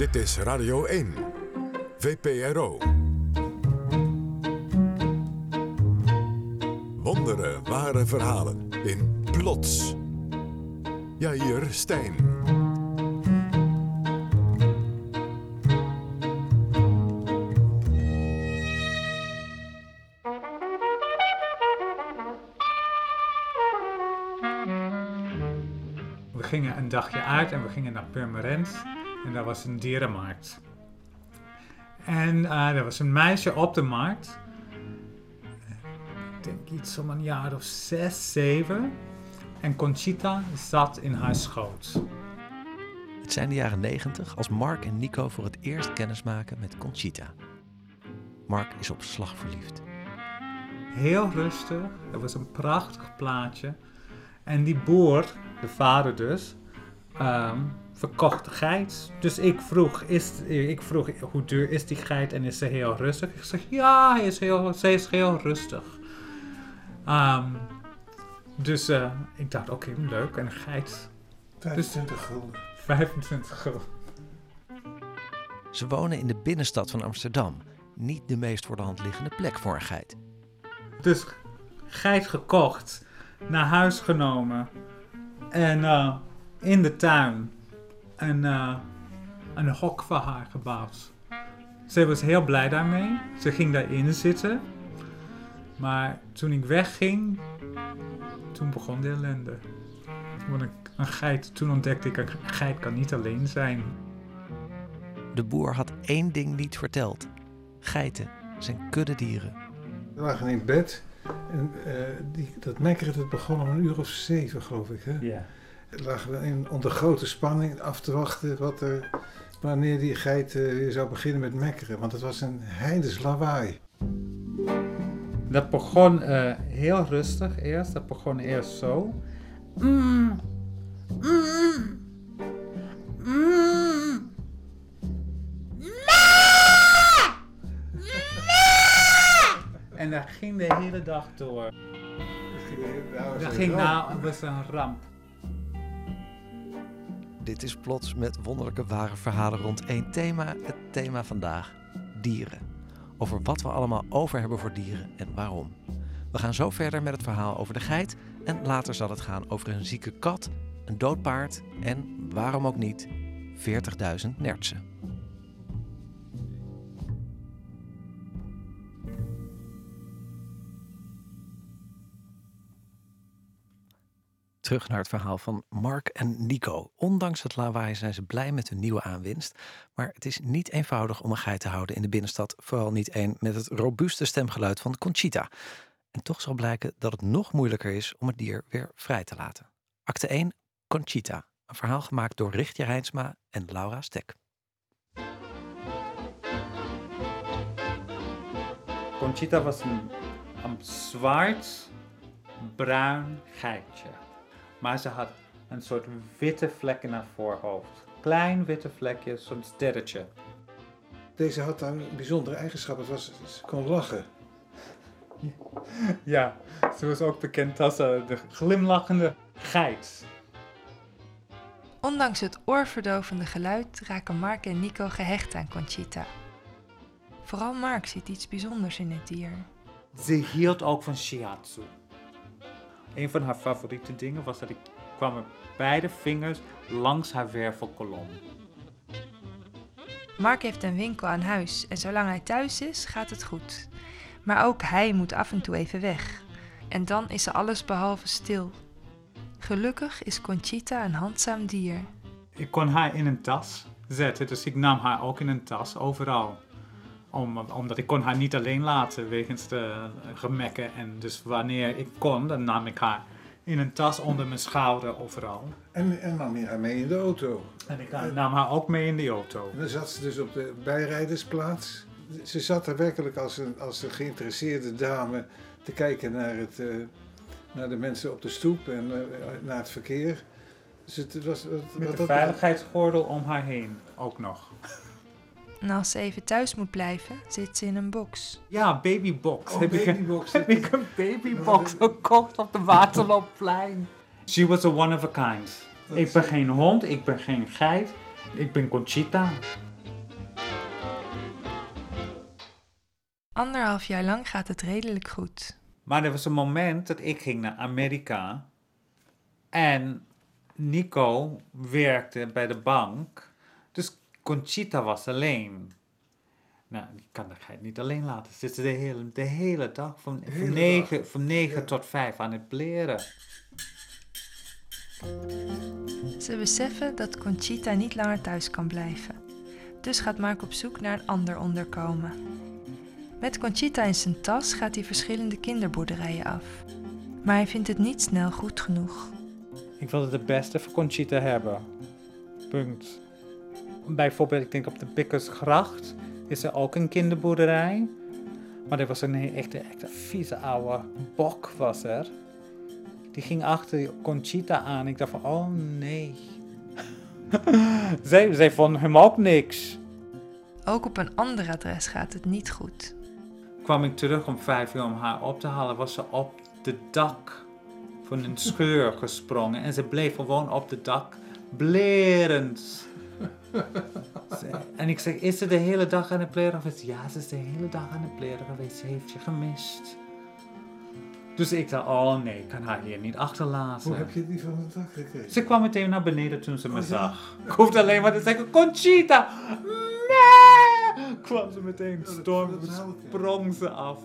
Dit is Radio 1, VPRO. Wondere ware verhalen in Plots. Jair Stijn. We gingen een dagje uit en we gingen naar Purmerend. En daar was een dierenmarkt. En eh, er was een meisje op de markt. Ik denk iets om een jaar of zes, zeven. En Conchita zat in haar schoot. Het zijn de jaren 90 als Mark en Nico voor het eerst kennis maken met Conchita. Mark is op slag verliefd. Heel rustig. Er was een prachtig plaatje. En die boer, de vader dus, ehm, verkocht de geit. Dus ik vroeg, is, ik vroeg, hoe duur is die geit en is ze heel rustig? Ik zeg, ja, hij is heel, ze is heel rustig. Ehm, dus eh, ik dacht, oké, leuk. En een geit, 25 gulden. 25 gulden. Ze wonen in de binnenstad van Amsterdam. Niet de meest voor de hand liggende plek voor een geit. Dus geit gekocht, naar huis genomen en eh, in de tuin een, eh, een hok voor haar gebouwd. Ze was heel blij daarmee. Ze ging daarin zitten. Maar toen ik wegging, toen begon de ellende. Want ik, een geit, toen ontdekte ik, een geit kan niet alleen zijn. De boer had één ding niet verteld. Geiten zijn kuddedieren. We lagen in bed. En eh, die, dat mekkeren dat begon om een uur of zeven, geloof ik. Hè? Ja. Lagen we in, onder grote spanning af te wachten wat er, wanneer die geit eh, weer zou beginnen met mekkeren. Want het was een heidens lawaai. Dat begon eh, heel rustig eerst. Dat begon eerst zo. Mm. Mm. Mm. En dat ging de hele dag door. Dat ging nou, het was een ramp. Dit is plots met wonderlijke ware verhalen rond één thema. Het thema vandaag: dieren. Over wat we allemaal over hebben voor dieren en waarom. We gaan zo verder met het verhaal over de geit. En later zal het gaan over een zieke kat, een dood paard en waarom ook niet 40.000 nertsen. Terug naar het verhaal van Mark en Nico. Ondanks het lawaai zijn ze blij met hun nieuwe aanwinst. Maar het is niet eenvoudig om een geit te houden in de binnenstad. Vooral niet één met het robuuste stemgeluid van Conchita. En toch zal blijken dat het nog moeilijker is om het dier weer vrij te laten. Acte 1, Conchita. Een verhaal gemaakt door Richtje Rijnsma en Laura Stek. Conchita was een, een zwart-bruin geitje. Maar ze had een soort witte vlek in haar voorhoofd. Klein witte vlekje, zo'n sterretje. Deze had een bijzondere eigenschap. Het was, ze kon lachen. Ja, ze was ook bekend als eh, de glimlachende geit. Ondanks het oorverdovende geluid raken Mark en Nico gehecht aan Conchita. Vooral Mark ziet iets bijzonders in het dier. Ze hield ook van shiatsu. Een van haar favoriete dingen was dat ik kwam met beide vingers langs haar wervelkolom. Mark heeft een winkel aan huis en zolang hij thuis is, gaat het goed. Maar ook hij moet af en toe even weg. En dan is er alles behalve stil. Gelukkig is Conchita een handzaam dier. Ik kon haar in een tas zetten, dus ik nam haar ook in een tas overal. Om, omdat ik kon haar niet alleen laten wegens de gemekken. En dus wanneer ik kon, dan nam ik haar in een tas onder mijn schouder overal. En, en nam je haar mee in de auto. En ik nam haar ook mee in de auto. En dan zat ze dus op de bijrijdersplaats. Ze zat er werkelijk als een, als een geïnteresseerde dame te kijken naar, het, eh, naar de mensen op de stoep en eh, naar het verkeer. Dus het was, wat, Met wat de veiligheidsgordel om haar heen ook nog. En als ze even thuis moet blijven, zit ze in een box. Ja, babybox. Heb, babybox. Ik, heb een babybox gekocht op de Waterloopplein. She was a one of a kind. Ik ben geen hond, ik ben geen geit, ik ben Conchita. Anderhalf jaar lang gaat het redelijk goed. Maar er was een moment dat ik ging naar Amerika en Nico werkte bij de bank Conchita was alleen. Nou, die kan de geit niet alleen laten zitten de hele, de hele dag. Van, hele van, negen, dag. van negen Ja. tot vijf aan het leren. Ze beseffen dat Conchita niet langer thuis kan blijven. Dus gaat Mark op zoek naar een ander onderkomen. Met Conchita in zijn tas gaat hij verschillende kinderboerderijen af. Maar hij vindt het niet snel goed genoeg. Ik wilde de beste voor Conchita hebben. Punt. Bijvoorbeeld, ik denk op de Bikkersgracht is er ook een kinderboerderij. Maar er was een echte, echte vieze oude bok was er. Die ging achter Conchita aan. Ik dacht van, oh nee. zij, zij vond hem ook niks. Ook op een ander adres gaat het niet goed. Kwam ik terug om vijf uur om haar op te halen, was ze op de dak van een scheur gesprongen. En ze bleef gewoon op de dak, blerend. En ik zeg, is ze de hele dag aan het pleren geweest? Ja, ze is de hele dag aan het pleren geweest. Ze heeft je gemist. Dus ik dacht, oh nee, ik kan haar hier niet achterlaten. Hoe heb je die van het dak gekregen? Ze kwam meteen naar beneden toen ze me Oh, ja. zag. Ik hoefde alleen maar te zeggen, Conchita! Nee! Kwam ze meteen, dat- storm, sprong ze af.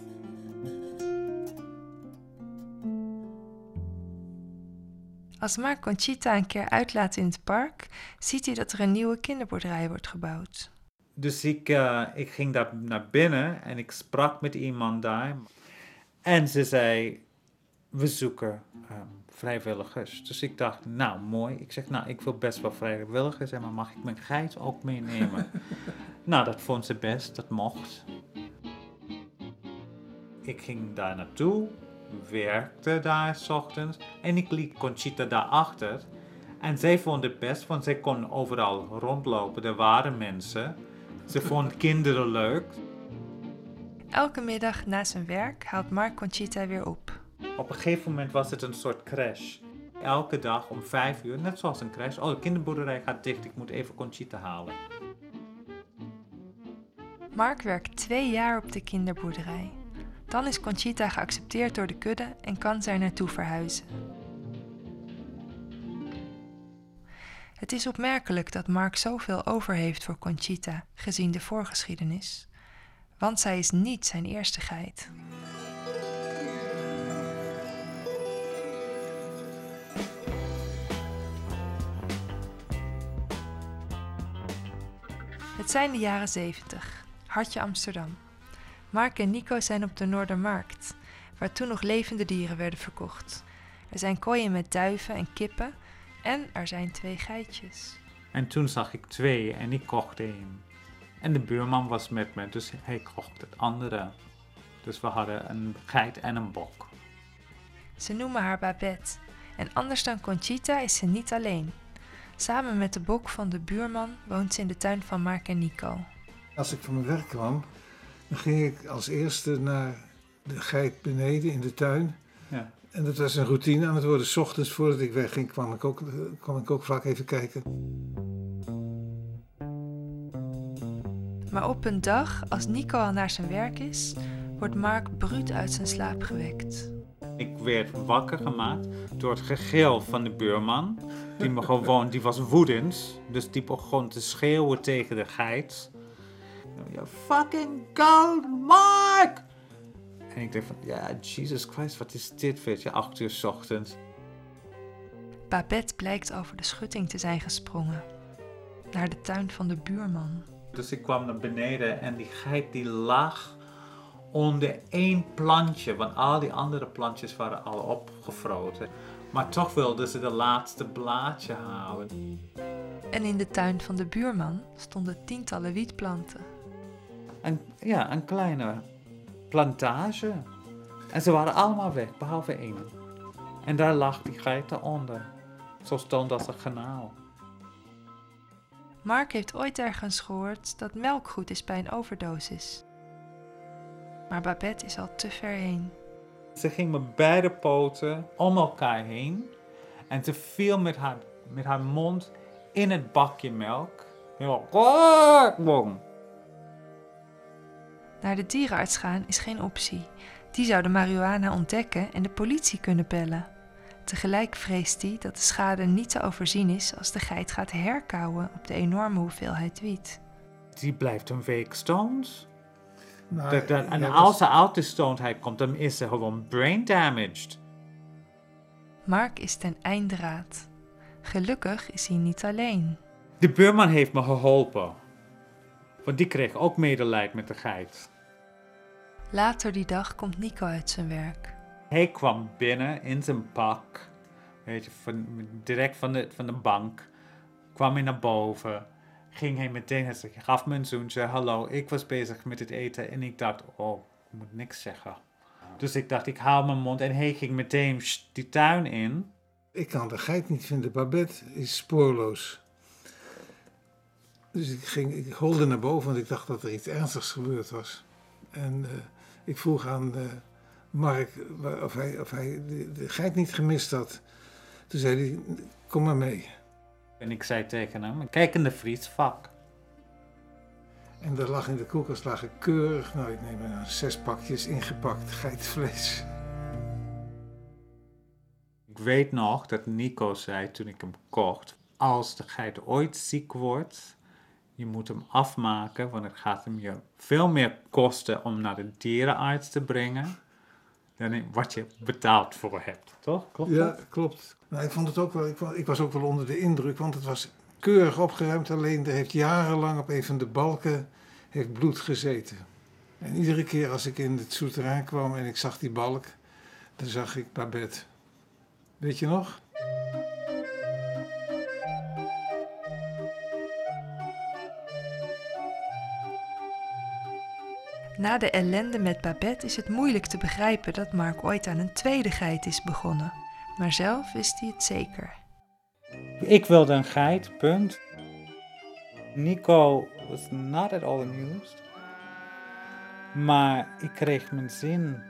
Als Mark Conchita een keer uitlaat in het park, ziet hij dat er een nieuwe kinderboerderij wordt gebouwd. Dus ik, eh, ik ging daar naar binnen en ik sprak met iemand daar. En ze zei, we zoeken ehm, vrijwilligers. Dus ik dacht, nou mooi. Ik zeg, nou ik wil best wel vrijwilligers zijn, maar mag ik mijn geit ook meenemen? nou, dat vond ze best, dat mocht. Ik ging daar naartoe, werkte daar s ochtends en ik liet Conchita daar achter. En zij vond het best, want zij kon overal rondlopen. Er waren mensen. Ze vond kinderen leuk. Elke middag na zijn werk haalt Mark Conchita weer op. Op een gegeven moment was het een soort crash. Elke dag om vijf uur, net zoals een crash. Oh, de kinderboerderij gaat dicht, ik moet even Conchita halen. Mark werkt twee jaar op de kinderboerderij. Dan is Conchita geaccepteerd door de kudde en kan zij naartoe verhuizen. Het is opmerkelijk dat Mark zoveel over heeft voor Conchita, gezien de voorgeschiedenis. Want zij is niet zijn eerste geit. Het zijn de jaren 70, hartje Amsterdam. Mark en Nico zijn op de Noordermarkt, waar toen nog levende dieren werden verkocht. Er zijn kooien met duiven en kippen en er zijn twee geitjes. En toen zag ik twee en ik kocht één. En de buurman was met me, dus hij kocht het andere. Dus we hadden een geit en een bok. Ze noemen haar Babette en anders dan Conchita is ze niet alleen. Samen met de bok van de buurman woont ze in de tuin van Mark en Nico. Als ik van mijn werk kwam, dan ging ik als eerste naar de geit beneden in de tuin. Ja. En dat was een routine aan het worden. 's ochtends voordat ik wegging kwam ik ook, kwam ik ook vaak even kijken. Maar op een dag, als Nico al naar zijn werk is, wordt Mark bruut uit zijn slaap gewekt. Ik werd wakker gemaakt door het gegil van de buurman. Die me gewoon, die was woedend. Dus die begon te schreeuwen tegen de geit. You fucking goat, Mark! En ik dacht van, ja, Jesus Christ, wat is dit, weet je, acht uur 's ochtends. Babette blijkt over de schutting te zijn gesprongen. Naar de tuin van de buurman. Dus ik kwam naar beneden en die geit die lag onder één plantje. Want al die andere plantjes waren al opgefroten. Maar toch wilden ze de laatste blaadje halen. En in de tuin van de buurman stonden tientallen wietplanten. Een, ja, een kleine plantage. En ze waren allemaal weg, behalve één. En daar lag die geit eronder. Zo stond als een kanaal. Mark heeft ooit ergens gehoord dat melk goed is bij een overdosis. Maar Babette is al te ver heen. Ze ging met beide poten om elkaar heen. En ze viel met haar, met haar mond in het bakje melk. Heel boom. Naar de dierenarts gaan is geen optie. Die zou de marihuana ontdekken en de politie kunnen bellen. Tegelijk vreest hij dat de schade niet te overzien is als de geit gaat herkauwen op de enorme hoeveelheid wiet. Die blijft een week stoned. Nou, Dat- dat- en ja, als ze uit de stonedheid komt, dan is ze gewoon brain damaged. Mark is ten einde raad. Gelukkig is hij niet alleen. De buurman heeft me geholpen. Want die kreeg ook medelijden met de geit. Later die dag komt Nico uit zijn werk. Hij kwam binnen in zijn pak. Weet je, van, direct van de, van de bank. Kwam hij naar boven. Ging hij meteen, hij gaf me een zoentje. Hallo, ik was bezig met het eten. En ik dacht, oh, ik moet niks zeggen. Dus ik dacht, ik haal mijn mond. En hij ging meteen die tuin in. Ik kan de geit niet vinden. Babette is spoorloos. Dus ik, ging, ik holde naar boven, want ik dacht dat er iets ernstigs gebeurd was. En eh, ik vroeg aan eh, Mark of hij, of hij de, de geit niet gemist had. Toen zei hij, kom maar mee. En ik zei tegen hem, kijk in de vriesvak. En er lag in de koelkast lagen keurig, nou ik neem aan, zes pakjes ingepakt geitvlees. Ik weet nog dat Nico zei toen ik hem kocht: als de geit ooit ziek wordt, je moet hem afmaken, want het gaat hem je veel meer kosten om naar de dierenarts te brengen dan wat je betaald voor hebt. Toch? Klopt Ja, dat? klopt. Nou, ik vond het ook wel, ik was ook wel onder de indruk, want het was keurig opgeruimd. Alleen er heeft jarenlang op een van de balken heeft bloed gezeten. En iedere keer als ik in het souterrain kwam en ik zag die balk, dan zag ik Babette. Weet je nog? Na de ellende met Babette is het moeilijk te begrijpen dat Mark ooit aan een tweede geit is begonnen. Maar zelf wist hij het zeker. Ik wilde een geit, punt. Nico was not at all amused. Maar ik kreeg mijn zin.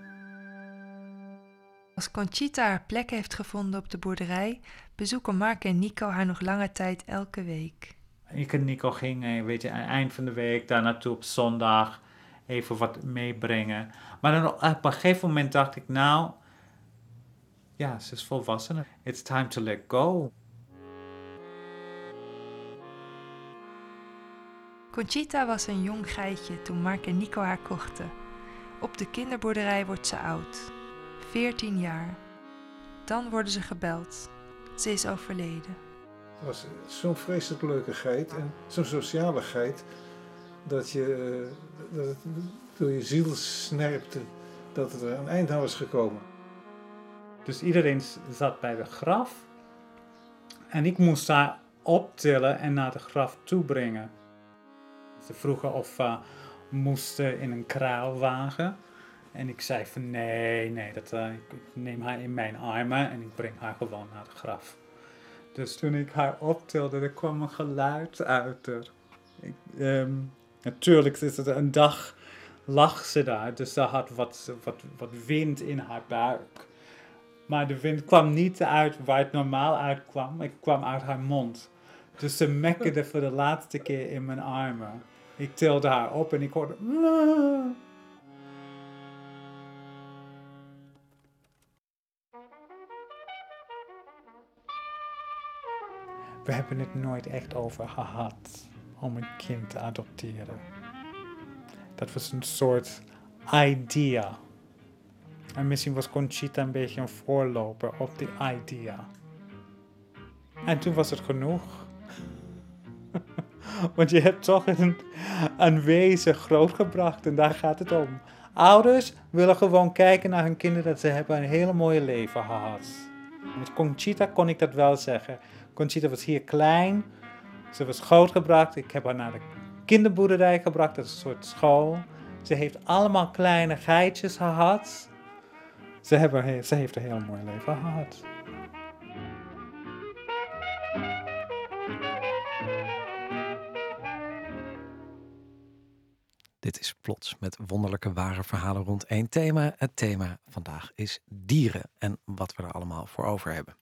Als Conchita haar plek heeft gevonden op de boerderij, bezoeken Mark en Nico haar nog lange tijd elke week. Ik en Nico gingen, weet je, aan het eind van de week daar naartoe op zondag even wat meebrengen. Maar dan op een gegeven moment dacht ik, nou, ja, ze is volwassen. It's time to let go. Conchita was een jong geitje toen Mark en Nico haar kochten. Op de kinderboerderij wordt ze oud. 14 jaar. Dan worden ze gebeld. Ze is overleden. Het was zo'n vreselijk leuke geit en zo'n sociale geit dat je dat het door je ziel snerpte dat er een eind aan was gekomen. Dus iedereen zat bij de graf. En ik moest haar optillen en naar de graf toe brengen. Ze vroegen of we moesten in een kraalwagen. En ik zei van nee, nee, dat, eh, ik neem haar in mijn armen en ik breng haar gewoon naar de graf. Dus toen ik haar optilde, er kwam een geluid uit haar. Ik, ehm, natuurlijk is het een dag lag ze daar, dus ze had wat, wat, wat wind in haar buik. Maar de wind kwam niet uit waar het normaal uitkwam. Het kwam uit haar mond. Dus ze mekkerde voor de laatste keer in mijn armen. Ik tilde haar op en ik hoorde... "Ah." We hebben het nooit echt over gehad om een kind te adopteren. Dat was een soort idea. En misschien was Conchita een beetje een voorloper op die idea. En toen was het genoeg. Want je hebt toch een, een wezen grootgebracht en daar gaat het om. Ouders willen gewoon kijken naar hun kinderen dat ze hebben een hele mooie leven gehad. Met Conchita kon ik dat wel zeggen. Conchita was hier klein, ze was grootgebracht. Ik heb haar naar de kinderboerderij gebracht, dat is een soort school. Ze heeft allemaal kleine geitjes gehad. Ze, hebben, ze heeft een heel mooi leven gehad. Dit is Plots met wonderlijke ware verhalen rond één thema. Het thema vandaag is dieren en wat we er allemaal voor over hebben.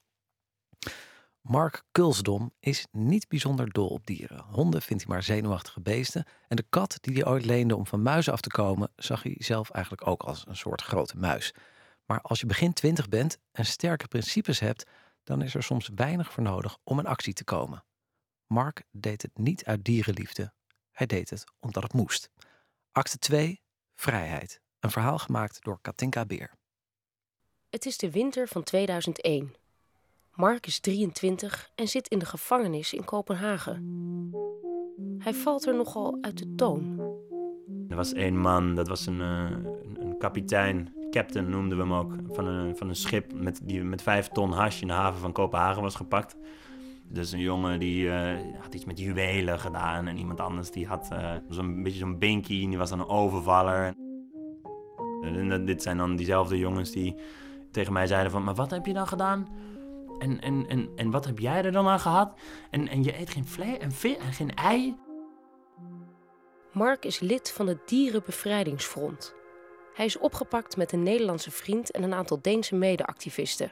Mark Kulsdom is niet bijzonder dol op dieren. Honden vindt hij maar zenuwachtige beesten. En de kat die hij ooit leende om van muizen af te komen, zag hij zelf eigenlijk ook als een soort grote muis. Maar als je begin twintig bent en sterke principes hebt, dan is er soms weinig voor nodig om in actie te komen. Mark deed het niet uit dierenliefde. Hij deed het omdat het moest. Acte 2, Vrijheid. Een verhaal gemaakt door Katinka Beer. Het is de winter van 2001. Mark is 23 en zit in de gevangenis in Kopenhagen. Hij valt er nogal uit de toon. Er was één man, dat was een, uh, een kapitein, captain noemden we hem ook, van een, van een schip met, die met vijf ton hash in de haven van Kopenhagen was gepakt. Dus een jongen die uh, had iets met juwelen gedaan en iemand anders die had uh, zo'n beetje zo'n binky en die was dan een overvaller. En dit zijn dan diezelfde jongens die tegen mij zeiden van, maar wat heb je dan gedaan? En, en, en, en wat heb jij er dan aan gehad? En, en je eet geen vlees en en geen ei? Mark is lid van het Dierenbevrijdingsfront. Hij is opgepakt met een Nederlandse vriend en een aantal Deense mede-activisten.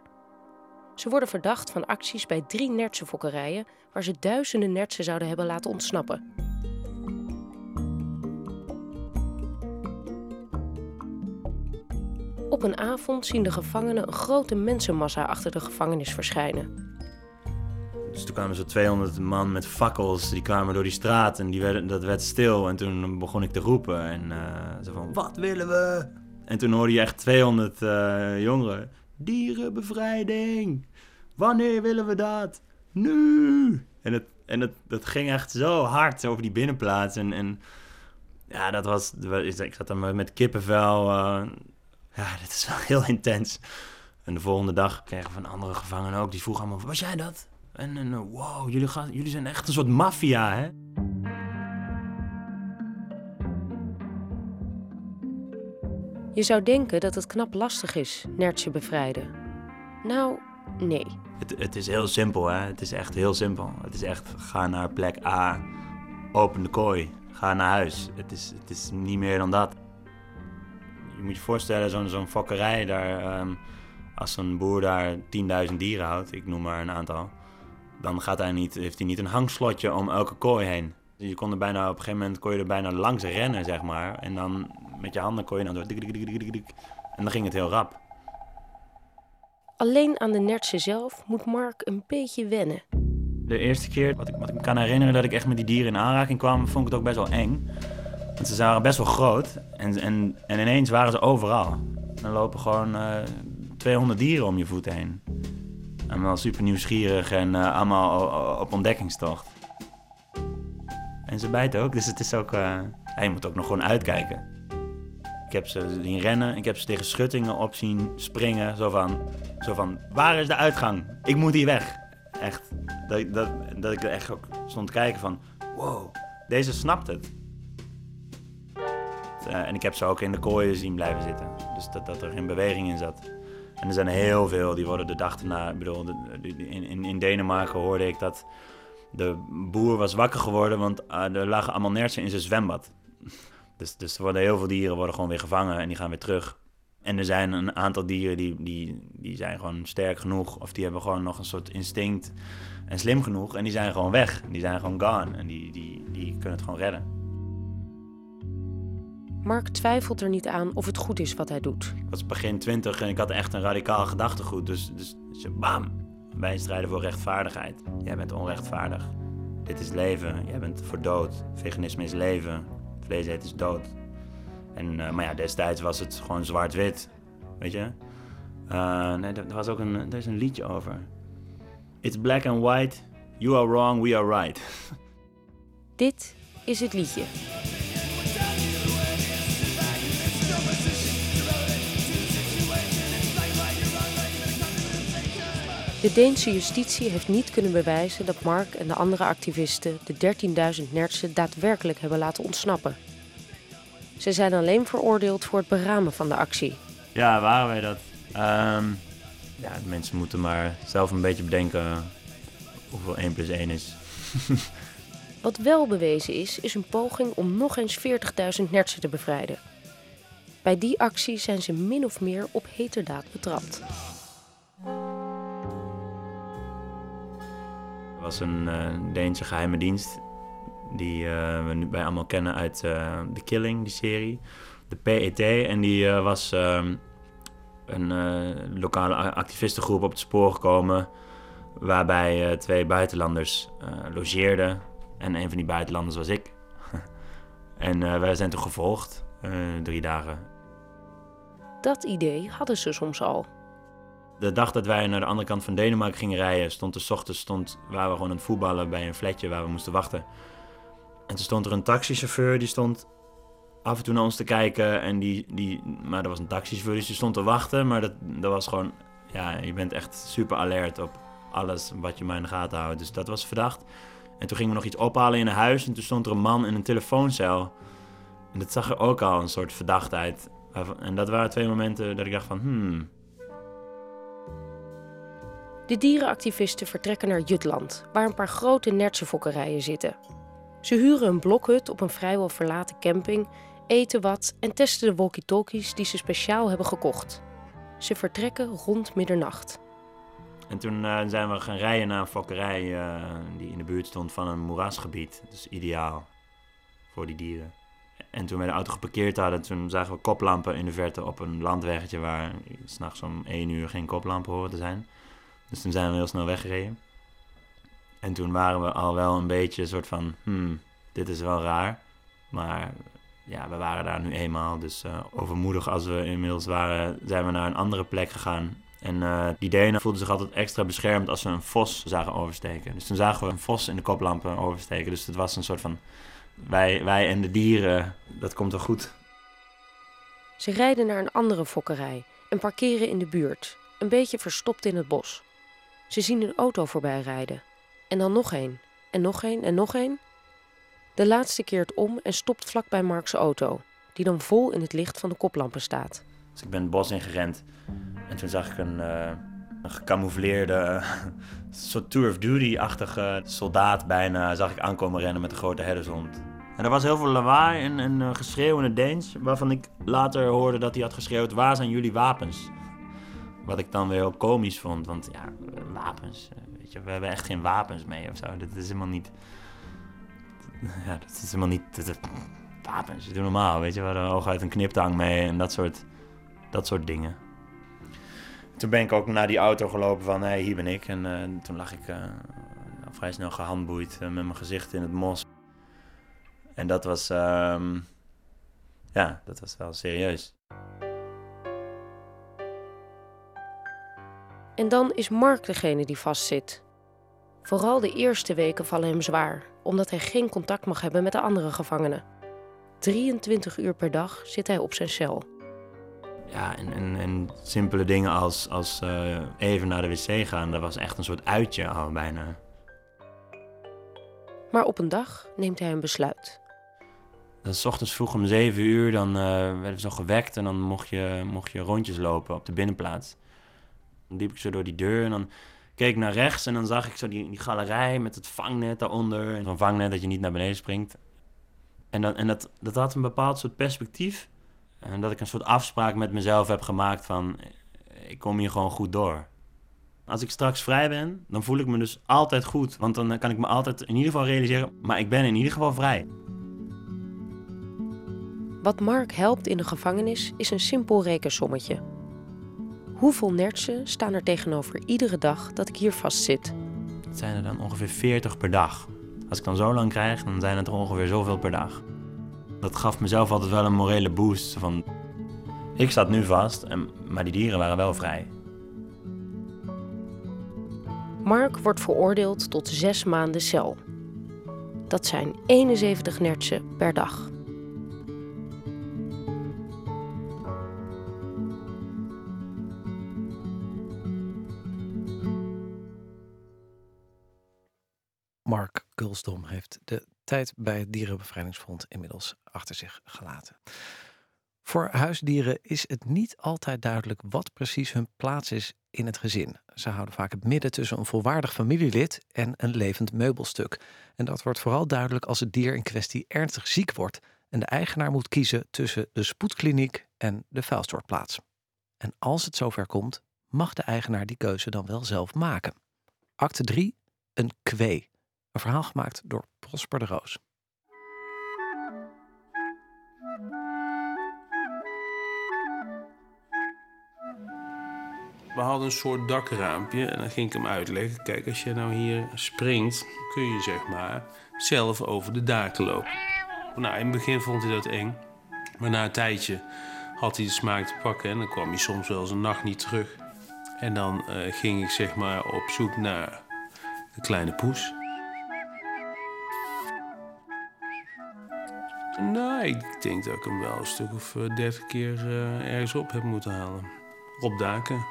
Ze worden verdacht van acties bij drie nertsenfokkerijen waar ze duizenden nertsen zouden hebben laten ontsnappen. Op een avond zien de gevangenen een grote mensenmassa achter de gevangenis verschijnen. Dus toen kwamen zo 200 man met fakkels, die kwamen door die straat en die werden, dat werd stil. En toen begon ik te roepen en uh, van, wat willen we? En toen hoorde je echt 200 uh, jongeren, dierenbevrijding, wanneer willen we dat? Nu! En, het, en het, dat ging echt zo hard over die binnenplaats en... en ja, dat was. Ik zat dan met kippenvel. Uh, ja, dit is wel heel intens. En de volgende dag kregen we van andere gevangenen ook. Die vroegen allemaal, was jij dat? En, en wow, jullie, gaan, jullie zijn echt een soort maffia, hè? Je zou denken dat het knap lastig is, nertje bevrijden. Nou, nee. Het, het is heel simpel, hè. Het is echt heel simpel. Het is echt, ga naar plek A, open de kooi, ga naar huis. Het is, het is niet meer dan dat je moet je voorstellen, zo'n zo'n fokkerij, daar, um, als zo'n boer daar 10.000 dieren houdt, ik noem maar een aantal, dan gaat hij niet, heeft hij niet een hangslotje om elke kooi heen. Je kon er bijna, op een gegeven moment kon je er bijna langs rennen, zeg maar. En dan met je handen kon je dan door. En dan ging het heel rap. Alleen aan de nertsen zelf moet Mark een beetje wennen. De eerste keer, wat ik, wat ik me kan herinneren dat ik echt met die dieren in aanraking kwam, vond ik het ook best wel eng. Ze waren best wel groot en, en, en ineens waren ze overal. Dan lopen gewoon uh, eh, 200 dieren om je voeten heen. Allemaal super nieuwsgierig en allemaal op ontdekkingstocht. En ze bijten ook, dus het is ook... Uh, je moet ook nog gewoon uitkijken. Ik heb ze zien rennen, ik heb ze tegen schuttingen op zien springen. Zo van, zo van waar is de uitgang? Ik moet hier weg. Echt, dat, dat, dat ik er echt ook stond te kijken van... Wow, deze snapt het. Uh, en ik heb ze ook in de kooien zien blijven zitten. Dus dat, dat er geen beweging in zat. En er zijn heel veel die worden de dag erna. Ik bedoel, in, in, in Denemarken hoorde ik dat de boer was wakker geworden, want uh, er lagen allemaal nertsen in zijn zwembad. Dus, dus er worden heel veel dieren worden gewoon weer gevangen en die gaan weer terug. En er zijn een aantal dieren die, die, die zijn gewoon sterk genoeg. Of die hebben gewoon nog een soort instinct en slim genoeg. En die zijn gewoon weg. Die zijn gewoon gone. En die, die, die kunnen het gewoon redden. Mark twijfelt er niet aan of het goed is wat hij doet. Ik was begin twintig en ik had echt een radicaal gedachtegoed. Dus, dus, dus bam, wij strijden voor rechtvaardigheid. Jij bent onrechtvaardig. Dit is leven, jij bent voor dood. Veganisme is leven, vlees eten is dood. En, uh, maar ja, destijds was het gewoon zwart-wit, weet je. Uh, nee, er was ook een, er is een liedje over. It's black and white, you are wrong, we are right. Dit is het liedje. De Deense justitie heeft niet kunnen bewijzen dat Mark en de andere activisten de 13.000 nertsen daadwerkelijk hebben laten ontsnappen. Ze zijn alleen veroordeeld voor het beramen van de actie. Ja, waren wij dat? Um, ja, mensen moeten maar zelf een beetje bedenken hoeveel 1 plus 1 is. Wat wel bewezen is, is een poging om nog eens 40.000 nertsen te bevrijden. Bij die actie zijn ze min of meer op heterdaad betrapt. Het was een uh, Deense geheime dienst die uh, we nu bij allemaal kennen uit uh, The Killing, die serie. De PET. En die was ehm, een lokale activistengroep op het spoor gekomen... waarbij twee buitenlanders logeerden. En een van die buitenlanders was ik. en wij zijn toen gevolgd, drie dagen. Dat idee hadden ze soms al de dag dat wij naar de andere kant van Denemarken gingen rijden, stond de ochtends stond, waren we gewoon aan het voetballen bij een flatje waar we moesten wachten. En toen stond er een taxichauffeur, die stond af en toe naar ons te kijken. En die, die, maar dat was een taxichauffeur, dus die stond te wachten. Maar dat, dat was gewoon, ja, je bent echt super alert op alles wat je maar in de gaten houdt. Dus dat was verdacht. En toen gingen we nog iets ophalen in een huis en toen stond er een man in een telefooncel. En dat zag er ook al een soort verdachtheid. En dat waren twee momenten dat ik dacht van, hmm, de dierenactivisten vertrekken naar Jutland, waar een paar grote nertsenfokkerijen zitten. Ze huren een blokhut op een vrijwel verlaten camping, eten wat en testen de walkie-talkies die ze speciaal hebben gekocht. Ze vertrekken rond middernacht. En toen uh, zijn we gaan rijden naar een fokkerij uh, die in de buurt stond van een moerasgebied. Dus ideaal voor die dieren. En toen we de auto geparkeerd hadden, toen zagen we koplampen in de verte op een landweggetje waar s'nachts om 1 uur geen koplampen horen te zijn. Dus toen zijn we heel snel weggereden. En toen waren we al wel een beetje een soort van, hmm, dit is wel raar. Maar ja, we waren daar nu eenmaal. Dus uh, overmoedig als we inmiddels waren, zijn we naar een andere plek gegaan. En uh, die Denen voelden zich altijd extra beschermd als we een vos zagen oversteken. Dus toen zagen we een vos in de koplampen oversteken. Dus het was een soort van, wij, wij en de dieren, dat komt wel goed. Ze rijden naar een andere fokkerij en parkeren in de buurt, een beetje verstopt in het bos. Ze zien een auto voorbij rijden. En dan nog één. En nog één en nog één. De laatste keert om en stopt vlakbij Mark's auto, die dan vol in het licht van de koplampen staat. Dus ik ben het bos ingerend en toen zag ik een, uh, een gecamoufleerde, soort Tour of Duty-achtige soldaat bijna, zag ik aankomen rennen met een grote herdershond. En er was heel veel lawaai en, en uh, geschreeuw in het Deens, waarvan ik later hoorde dat hij had geschreeuwd, waar zijn jullie wapens? Wat ik dan weer heel komisch vond, want ja, wapens, eh, weet je, we hebben echt geen wapens mee of zo. Dat is helemaal niet, ja, dat is helemaal niet, dat, wapens, doe normaal, weet je. We hadden hooguit een kniptang mee en dat soort, dat soort dingen. Toen ben ik ook naar die auto gelopen van, hé, hey, hier ben ik. En uh, toen lag ik uh, vrij snel gehandboeid met mijn gezicht in het mos. En dat was, um, ja, dat was wel serieus. En dan is Mark degene die vastzit. Vooral de eerste weken vallen hem zwaar, omdat hij geen contact mag hebben met de andere gevangenen. 23 uur per dag zit hij op zijn cel. Ja, en, en, en simpele dingen als, als uh, even naar de wc gaan, dat was echt een soort uitje al bijna. Maar op een dag neemt hij een besluit. Dan s ochtends vroeg om 7 uur, dan uh, werden we zo gewekt en dan mocht je, mocht je rondjes lopen op de binnenplaats. Dan liep ik zo door die deur en dan keek ik naar rechts en dan zag ik zo die, die galerij met het vangnet daaronder. Zo'n vangnet dat je niet naar beneden springt. En, dan, en dat, dat had een bepaald soort perspectief. En dat ik een soort afspraak met mezelf heb gemaakt van... ik kom hier gewoon goed door. Als ik straks vrij ben, dan voel ik me dus altijd goed. Want dan kan ik me altijd in ieder geval realiseren... maar ik ben in ieder geval vrij. Wat Mark helpt in de gevangenis is een simpel rekensommetje. Hoeveel nertsen staan er tegenover iedere dag dat ik hier vastzit? Het zijn er dan ongeveer 40 per dag. Als ik dan zo lang krijg, dan zijn het er ongeveer zoveel per dag. Dat gaf mezelf altijd wel een morele boost. Van, ik zat nu vast, maar die dieren waren wel vrij. Mark wordt veroordeeld tot zes maanden cel. Dat zijn 71 nertsen per dag. Mark Gulsdom heeft de tijd bij het Dierenbevrijdingsfront inmiddels achter zich gelaten. Voor huisdieren is het niet altijd duidelijk wat precies hun plaats is in het gezin. Ze houden vaak het midden tussen een volwaardig familielid en een levend meubelstuk. En dat wordt vooral duidelijk als het dier in kwestie ernstig ziek wordt en de eigenaar moet kiezen tussen de spoedkliniek en de vuilstortplaats. En als het zover komt, mag de eigenaar die keuze dan wel zelf maken. Acte 3 een kwee. Een verhaal gemaakt door Prosper de Roos. We hadden een soort dakraampje en dan ging ik hem uitleggen. Kijk, als je nou hier springt, kun je zeg maar zelf over de daken lopen. Nou, in het begin vond hij dat eng. Maar na een tijdje had hij de smaak te pakken en dan kwam hij soms wel eens een nacht niet terug. En dan eh, ging ik zeg maar op zoek naar de kleine poes. Nou, ik denk dat ik hem wel een stuk of eh, dertig keer eh, ergens op heb moeten halen. Op daken.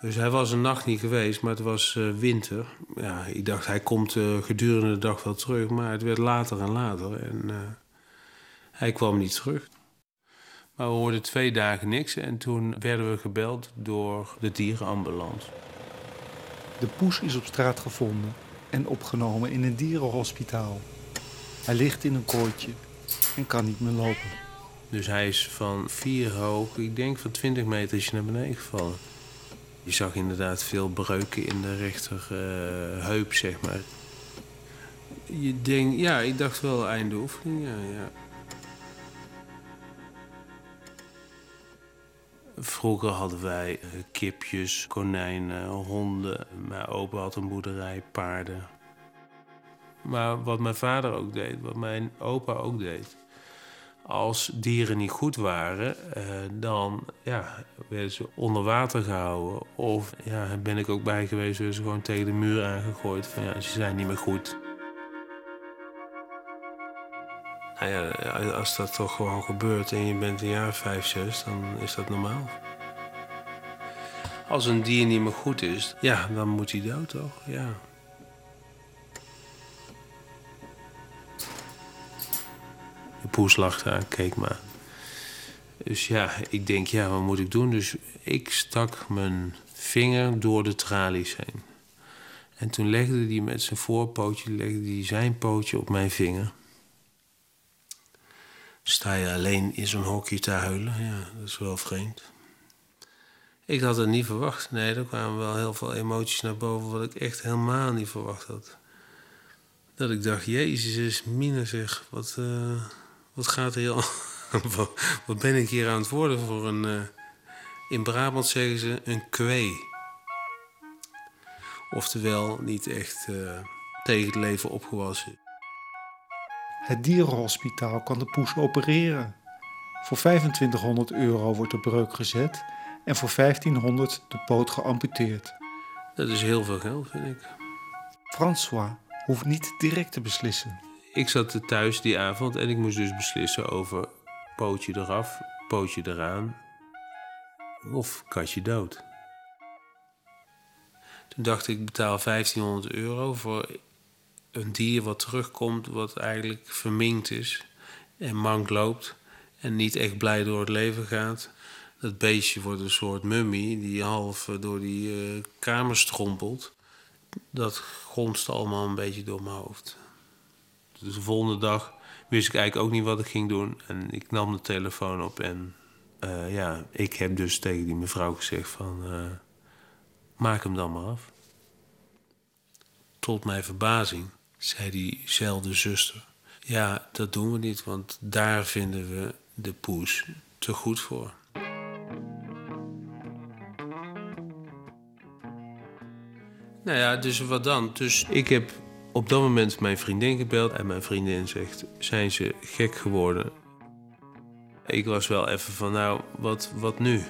Dus hij was een nacht niet geweest, maar het was eh, winter. Ja, ik dacht, hij komt gedurende de dag wel terug. Maar het werd later en later en hij kwam niet terug. Maar we hoorden twee dagen niks en toen werden we gebeld door de dierenambulance. De poes is op straat gevonden en opgenomen in een dierenhospitaal. Hij ligt in een kooitje en kan niet meer lopen. Dus hij is van vier hoog, ik denk van 20 meter is hij naar beneden gevallen. Je zag inderdaad veel breuken in de rechter eh, heup, zeg maar. Je denkt, ja, ik dacht wel einde oefening, ja, ja. Vroeger hadden wij eh, kipjes, konijnen, honden. Mijn opa had een boerderij, paarden. Maar wat mijn vader ook deed, wat mijn opa ook deed... als dieren niet goed waren, eh, dan ja, werden ze onder water gehouden. Of ja, ben ik ook bij geweest, werden ze gewoon tegen de muur aangegooid. Van ja, ze zijn niet meer goed. Nou ja, als dat toch gewoon gebeurt en je bent een jaar vijf, zes, dan is dat normaal. Als een dier niet meer goed is, ja, dan moet hij dood toch? Ja. De poes lag daar, keek maar. Dus ja, ik denk, ja, wat moet ik doen? Dus ik stak mijn vinger door de tralies heen. En toen legde hij met zijn voorpootje, legde hij zijn pootje op mijn vinger. Sta je alleen in zo'n hokje te huilen? Ja, dat is wel vreemd. Ik had het niet verwacht. Nee, er kwamen wel heel veel emoties naar boven... wat ik echt helemaal niet verwacht had. Dat ik dacht, jezus, mine zeg, wat, uh, wat gaat er hier... wat ben ik hier aan het worden voor een... Uh, in Brabant zeggen ze een kwee. Oftewel niet echt uh, tegen het leven opgewassen. Het dierenhospitaal kan de poes opereren. Voor 2500 euro wordt de breuk gezet en voor 1500 de poot geamputeerd. Dat is heel veel geld, vind ik. François hoeft niet direct te beslissen. Ik zat thuis die avond en ik moest dus beslissen over pootje eraf, pootje eraan of katje dood. Toen dacht ik, ik betaal 1500 euro voor een dier wat terugkomt, wat eigenlijk verminkt is en mank loopt en niet echt blij door het leven gaat. Dat beestje wordt een soort mummie die half door die uh, kamer strompelt. Dat gonste allemaal een beetje door mijn hoofd. Dus de volgende dag wist ik eigenlijk ook niet wat ik ging doen. En ik nam de telefoon op en uh, ja, ik heb dus tegen die mevrouw gezegd van... Uh, maak hem dan maar af. Tot mijn verbazing zei diezelfde zuster... ja, dat doen we niet, want daar vinden we de poes te goed voor. Nou ja, dus wat dan? Dus ik heb op dat moment mijn vriendin gebeld en mijn vriendin zegt: Zijn ze gek geworden? Ik was wel even van: Nou, wat, wat nu?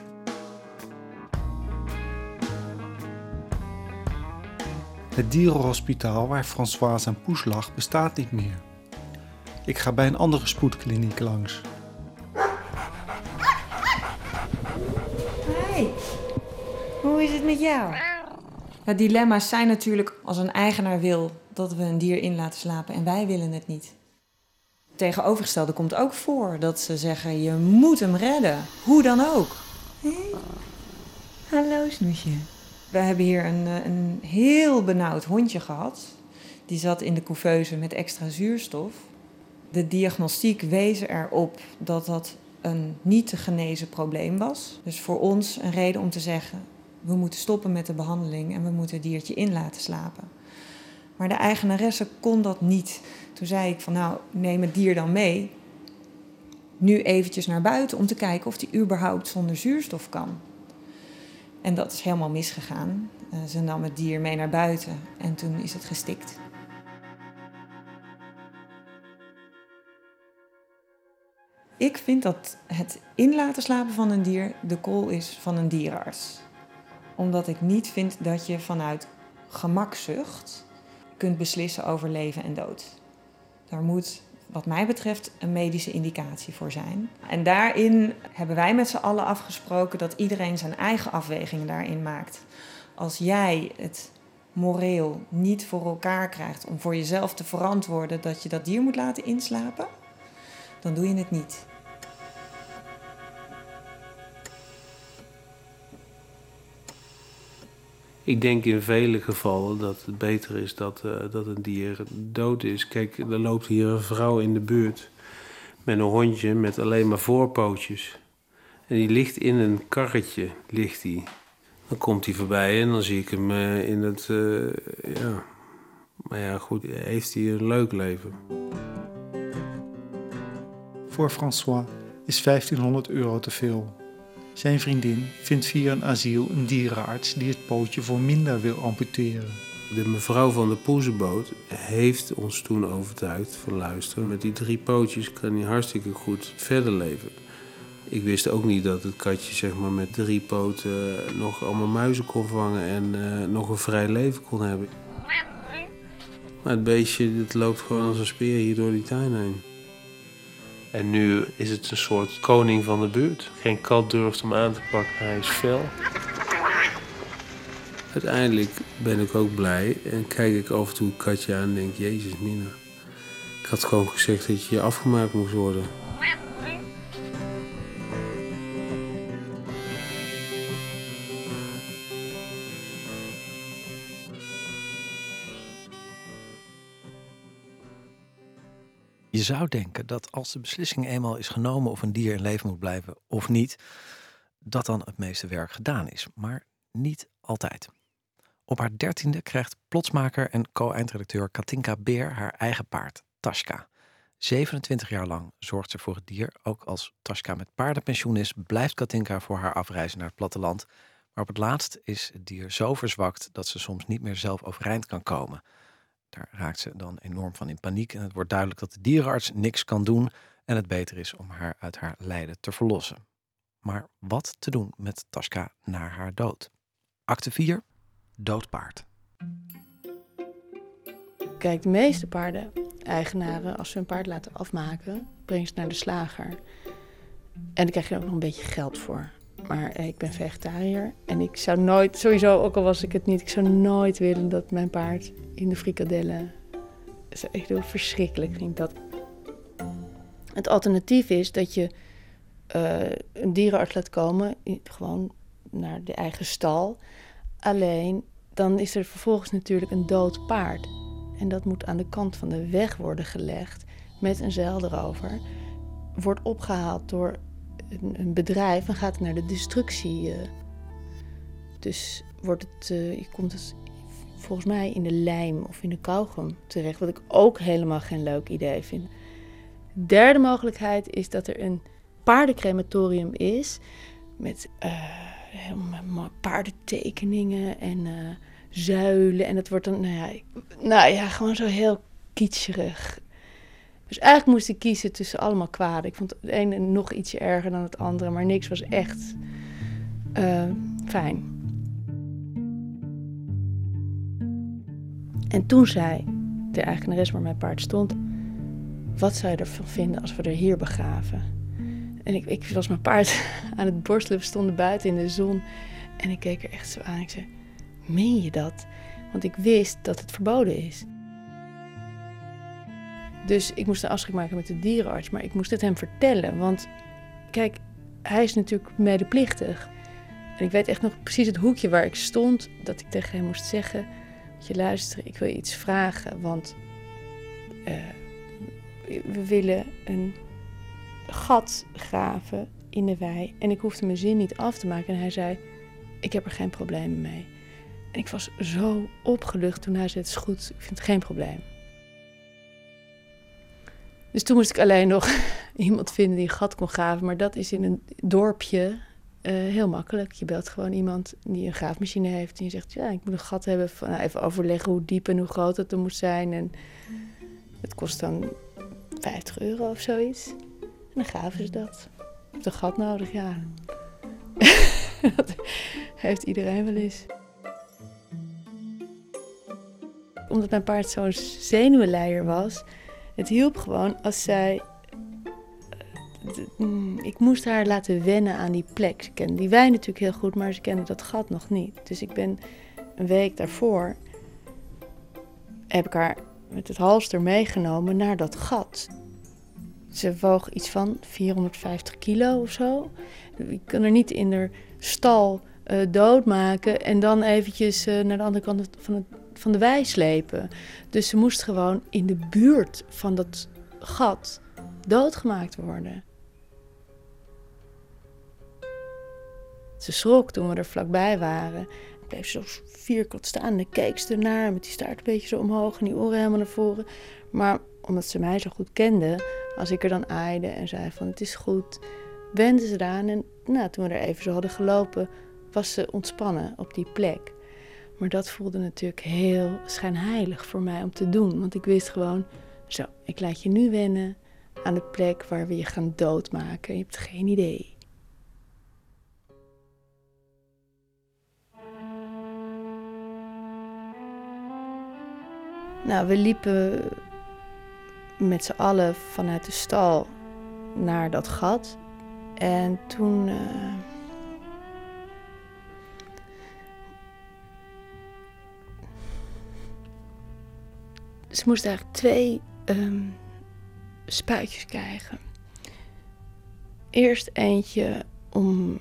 Het dierenhospitaal waar François aan poes lag bestaat niet meer. Ik ga bij een andere spoedkliniek langs. Hey, hoe is het met jou? Ja, dilemma's zijn natuurlijk als een eigenaar wil dat we een dier in laten slapen en wij willen het niet. Tegenovergestelde komt ook voor dat ze zeggen: je moet hem redden, hoe dan ook. Hey. Hallo, snoesje. We hebben hier een, een heel benauwd hondje gehad. Die zat in de couveuse met extra zuurstof. De diagnostiek wees erop dat dat een niet te genezen probleem was. Dus voor ons een reden om te zeggen: we moeten stoppen met de behandeling en we moeten het diertje in laten slapen. Maar de eigenaresse kon dat niet. Toen zei ik van nou, neem het dier dan mee. Nu eventjes naar buiten om te kijken of die überhaupt zonder zuurstof kan. En dat is helemaal misgegaan. Uh, ze nam het dier mee naar buiten en toen is het gestikt. Ik vind dat het in laten slapen van een dier de call is van een dierenarts. Omdat ik niet vind dat je vanuit gemakzucht kunt beslissen over leven en dood. Daar moet, wat mij betreft, een medische indicatie voor zijn. En daarin hebben wij met z'n allen afgesproken dat iedereen zijn eigen afwegingen daarin maakt. Als jij het moreel niet voor elkaar krijgt om voor jezelf te verantwoorden dat je dat dier moet laten inslapen, dan doe je het niet. Ik denk in vele gevallen dat het beter is dat, uh, dat een dier dood is. Kijk, er loopt hier een vrouw in de buurt met een hondje met alleen maar voorpootjes. En die ligt in een karretje, ligt die. Dan komt hij voorbij en dan zie ik hem uh, in het, uh, ja... Maar ja, goed, heeft hij een leuk leven. Voor François is 1500 euro te veel. Zijn vriendin vindt via een asiel een dierenarts die het pootje voor minder wil amputeren. De mevrouw van de poezenboot heeft ons toen overtuigd van luisteren. Met die drie pootjes kan hij hartstikke goed verder leven. Ik wist ook niet dat het katje zeg maar, met drie poten nog allemaal muizen kon vangen en uh, nog een vrij leven kon hebben. Maar het beestje het loopt gewoon als een speer hier door die tuin heen. En nu is het een soort koning van de buurt. Geen kat durft hem aan te pakken, hij is fel. Uiteindelijk ben ik ook blij en kijk ik af en toe het katje aan en denk: Jezus, Mina. Ik had gewoon gezegd dat je afgemaakt moest worden. Je zou denken dat als de beslissing eenmaal is genomen of een dier in leven moet blijven of niet, dat dan het meeste werk gedaan is. Maar niet altijd. Op haar dertiende krijgt plotsmaker en co-eindredacteur Katinka Beer haar eigen paard, Tashka. 27 jaar lang zorgt ze voor het dier. Ook als Tashka met paardenpensioen is, blijft Katinka voor haar afreizen naar het platteland. Maar op het laatst is het dier zo verzwakt dat ze soms niet meer zelf overeind kan komen. Daar raakt ze dan enorm van in paniek en het wordt duidelijk dat de dierenarts niks kan doen en het beter is om haar uit haar lijden te verlossen. Maar wat te doen met Tasca na haar dood? Acte 4. Doodpaard. Kijk, de meeste paarden-eigenaren, als ze hun paard laten afmaken, brengen ze naar de slager. En dan krijg je er ook nog een beetje geld voor. Maar ik ben vegetariër en ik zou nooit, sowieso ook al was ik het niet, ik zou nooit willen dat mijn paard in de frikadellen. Echt heel verschrikkelijk, vind ik dat. Het alternatief is dat je uh, een dierenarts laat komen, gewoon naar de eigen stal. Alleen dan is er vervolgens natuurlijk een dood paard. En dat moet aan de kant van de weg worden gelegd met een zeil erover. Wordt opgehaald door een, bedrijf en gaat naar de destructie. Uh. Dus wordt het, uh, je komt het volgens mij in de lijm of in de kauwgom terecht. Wat ik ook helemaal geen leuk idee vind. Derde mogelijkheid is dat er een paardencrematorium is met uh, paardentekeningen en zuilen. En dat wordt dan, nou ja, nou ja, gewoon zo heel kitscherig. Dus eigenlijk moest ik kiezen tussen allemaal kwaden. Ik vond het ene nog ietsje erger dan het andere, maar niks was echt uh, fijn. En toen zei de eigenares waar mijn paard stond: Wat zou je ervan vinden als we er hier begraven? En ik, ik was mijn paard aan het borstelen, we stonden buiten in de zon. En ik keek er echt zo aan. Ik zei: Meen je dat? Want ik wist dat het verboden is. Dus ik moest een afspraak maken met de dierenarts, maar ik moest het hem vertellen. Want kijk, hij is natuurlijk medeplichtig. En ik weet echt nog precies het hoekje waar ik stond, dat ik tegen hem moest zeggen je luisteren, ik wil je iets vragen, want uh, we willen een gat graven in de wei en ik hoefde mijn zin niet af te maken. En hij zei, ik heb er geen problemen mee. En ik was zo opgelucht toen hij zei: Het is goed, ik vind geen probleem. Dus toen moest ik alleen nog iemand vinden die een gat kon graven. Maar dat is in een dorpje uh, heel makkelijk. Je belt gewoon iemand die een graafmachine heeft. En je zegt, ja, ik moet een gat hebben. Van, nou, even overleggen hoe diep en hoe groot het er moet zijn. En het kost dan 50 euro of zoiets. En dan graven ze dat. Je hebt een gat nodig, ja. dat heeft iedereen wel eens. Omdat mijn paard zo'n zenuwenleier was... Het hielp gewoon als zij Mm, ik moest haar laten wennen aan die plek. Ze kende die wijn natuurlijk heel goed, maar ze kende dat gat nog niet. Dus ik ben een week daarvoor heb ik haar met het halster meegenomen naar dat gat. Ze woog iets van 450 kilo of zo. Ik kan er niet in de stal uh, doodmaken en dan eventjes uh, naar de andere kant van, het, van de wei slepen. Dus ze moest gewoon in de buurt van dat gat doodgemaakt worden. Ze schrok toen we er vlakbij waren. Ik bleef zo vierkant staan en keek ze ernaar met die staart een beetje zo omhoog en die oren helemaal naar voren. Maar omdat ze mij zo goed kende, als ik er dan aaide en zei van het is goed, wenden ze eraan. En nou, toen we er even zo hadden gelopen, was ze ontspannen op die plek. Maar dat voelde natuurlijk heel schijnheilig voor mij om te doen. Want ik wist gewoon, zo, ik laat je nu wennen aan de plek waar we je gaan doodmaken. Je hebt geen idee. Nou, we liepen met z'n allen vanuit de stal naar dat gat. En toen. Uh, ze moest eigenlijk twee um, spuitjes krijgen. Eerst eentje om.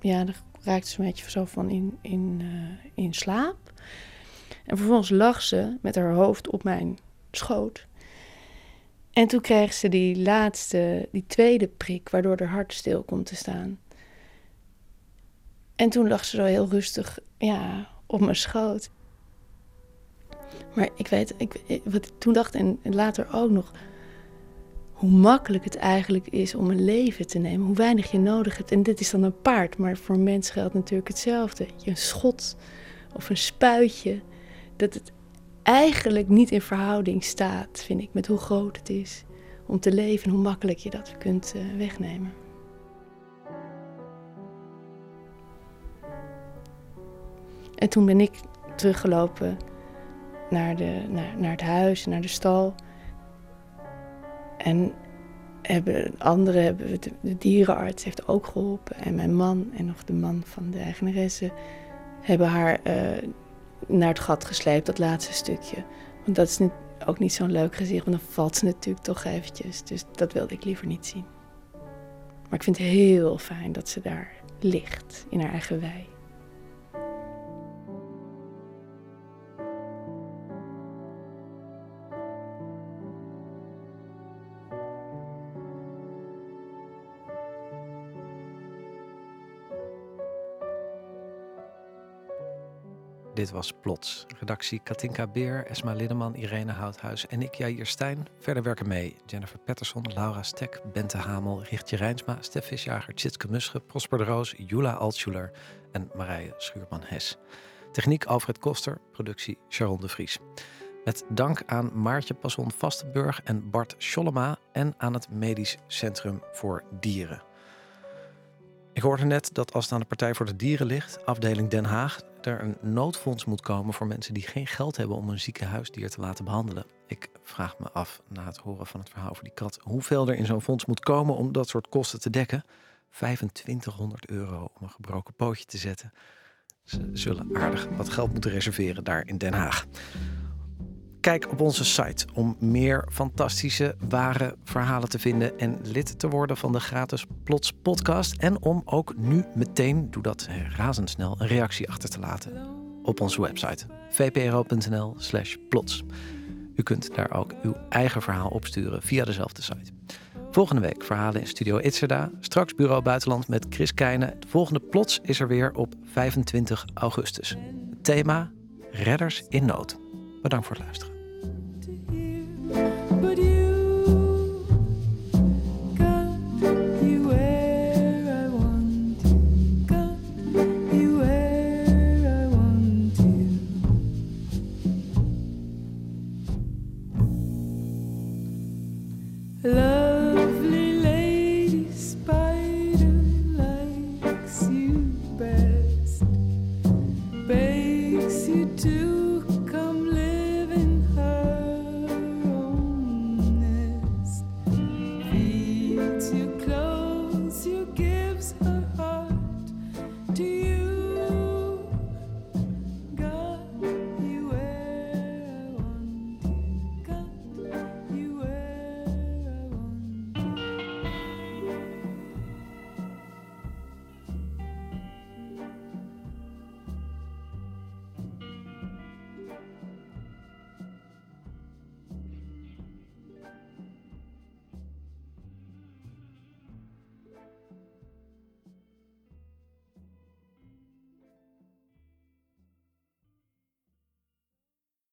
Ja, daar raakte ze een beetje zo van in, in, uh, in slaap. En vervolgens lag ze met haar hoofd op mijn schoot. En toen kreeg ze die laatste, die tweede prik, waardoor haar hart stil komt te staan. En toen lag ze zo heel rustig, ja, op mijn schoot. Maar ik weet, ik, wat ik toen dacht en later ook nog, hoe makkelijk het eigenlijk is om een leven te nemen, hoe weinig je nodig hebt. En dit is dan een paard, maar voor mens geldt natuurlijk hetzelfde. Je een schot of een spuitje dat het eigenlijk niet in verhouding staat, vind ik, met hoe groot het is om te leven en hoe makkelijk je dat kunt uh, wegnemen. En toen ben ik teruggelopen naar, de, naar, naar het huis, naar de stal. En hebben, anderen hebben, de, dierenarts heeft ook geholpen. En mijn man en nog de man van de eigenaresse hebben haar uh, naar het gat gesleept, dat laatste stukje. Want dat is ook niet zo'n leuk gezicht, want dan valt ze natuurlijk toch eventjes. Dus dat wilde ik liever niet zien. Maar ik vind het heel fijn dat ze daar ligt, in haar eigen wei. Dit was Plots. Redactie Katinka Beer, Esma Linneman, Irene Houthuis en ik, Jair Stijn. Verder werken mee Jennifer Patterson, Laura Stek, Bente Hamel, Richtje Rijnsma, Stef Visjager, Tjitske Musche, Prosper de Roos, Jula Altschuler en Marije Schuurman-Hes. Techniek Alfred Koster, productie Sharon de Vries. Met dank aan Maartje Passon Vastenburg en Bart Schollema en aan het Medisch Centrum voor Dieren. Ik hoorde net dat als het aan de Partij voor de Dieren ligt, afdeling Den Haag, er een noodfonds moet komen voor mensen die geen geld hebben om een zieke huisdier te laten behandelen. Ik vraag me af, na het horen van het verhaal over die kat, hoeveel er in zo'n fonds moet komen om dat soort kosten te dekken. 2500 euro om een gebroken pootje te zetten. Ze zullen aardig wat geld moeten reserveren daar in Den Haag. Kijk op onze site om meer fantastische, ware verhalen te vinden en lid te worden van de gratis Plots podcast. En om ook nu meteen, doe dat razendsnel, een reactie achter te laten op onze website vpro.nl/slash plots. U kunt daar ook uw eigen verhaal opsturen via dezelfde site. Volgende week verhalen in Studio Itzerda. Straks Bureau Buitenland met Chris Keijnen. De volgende plots is er weer op 25 augustus thema Redders in Nood. Bedankt voor het luisteren.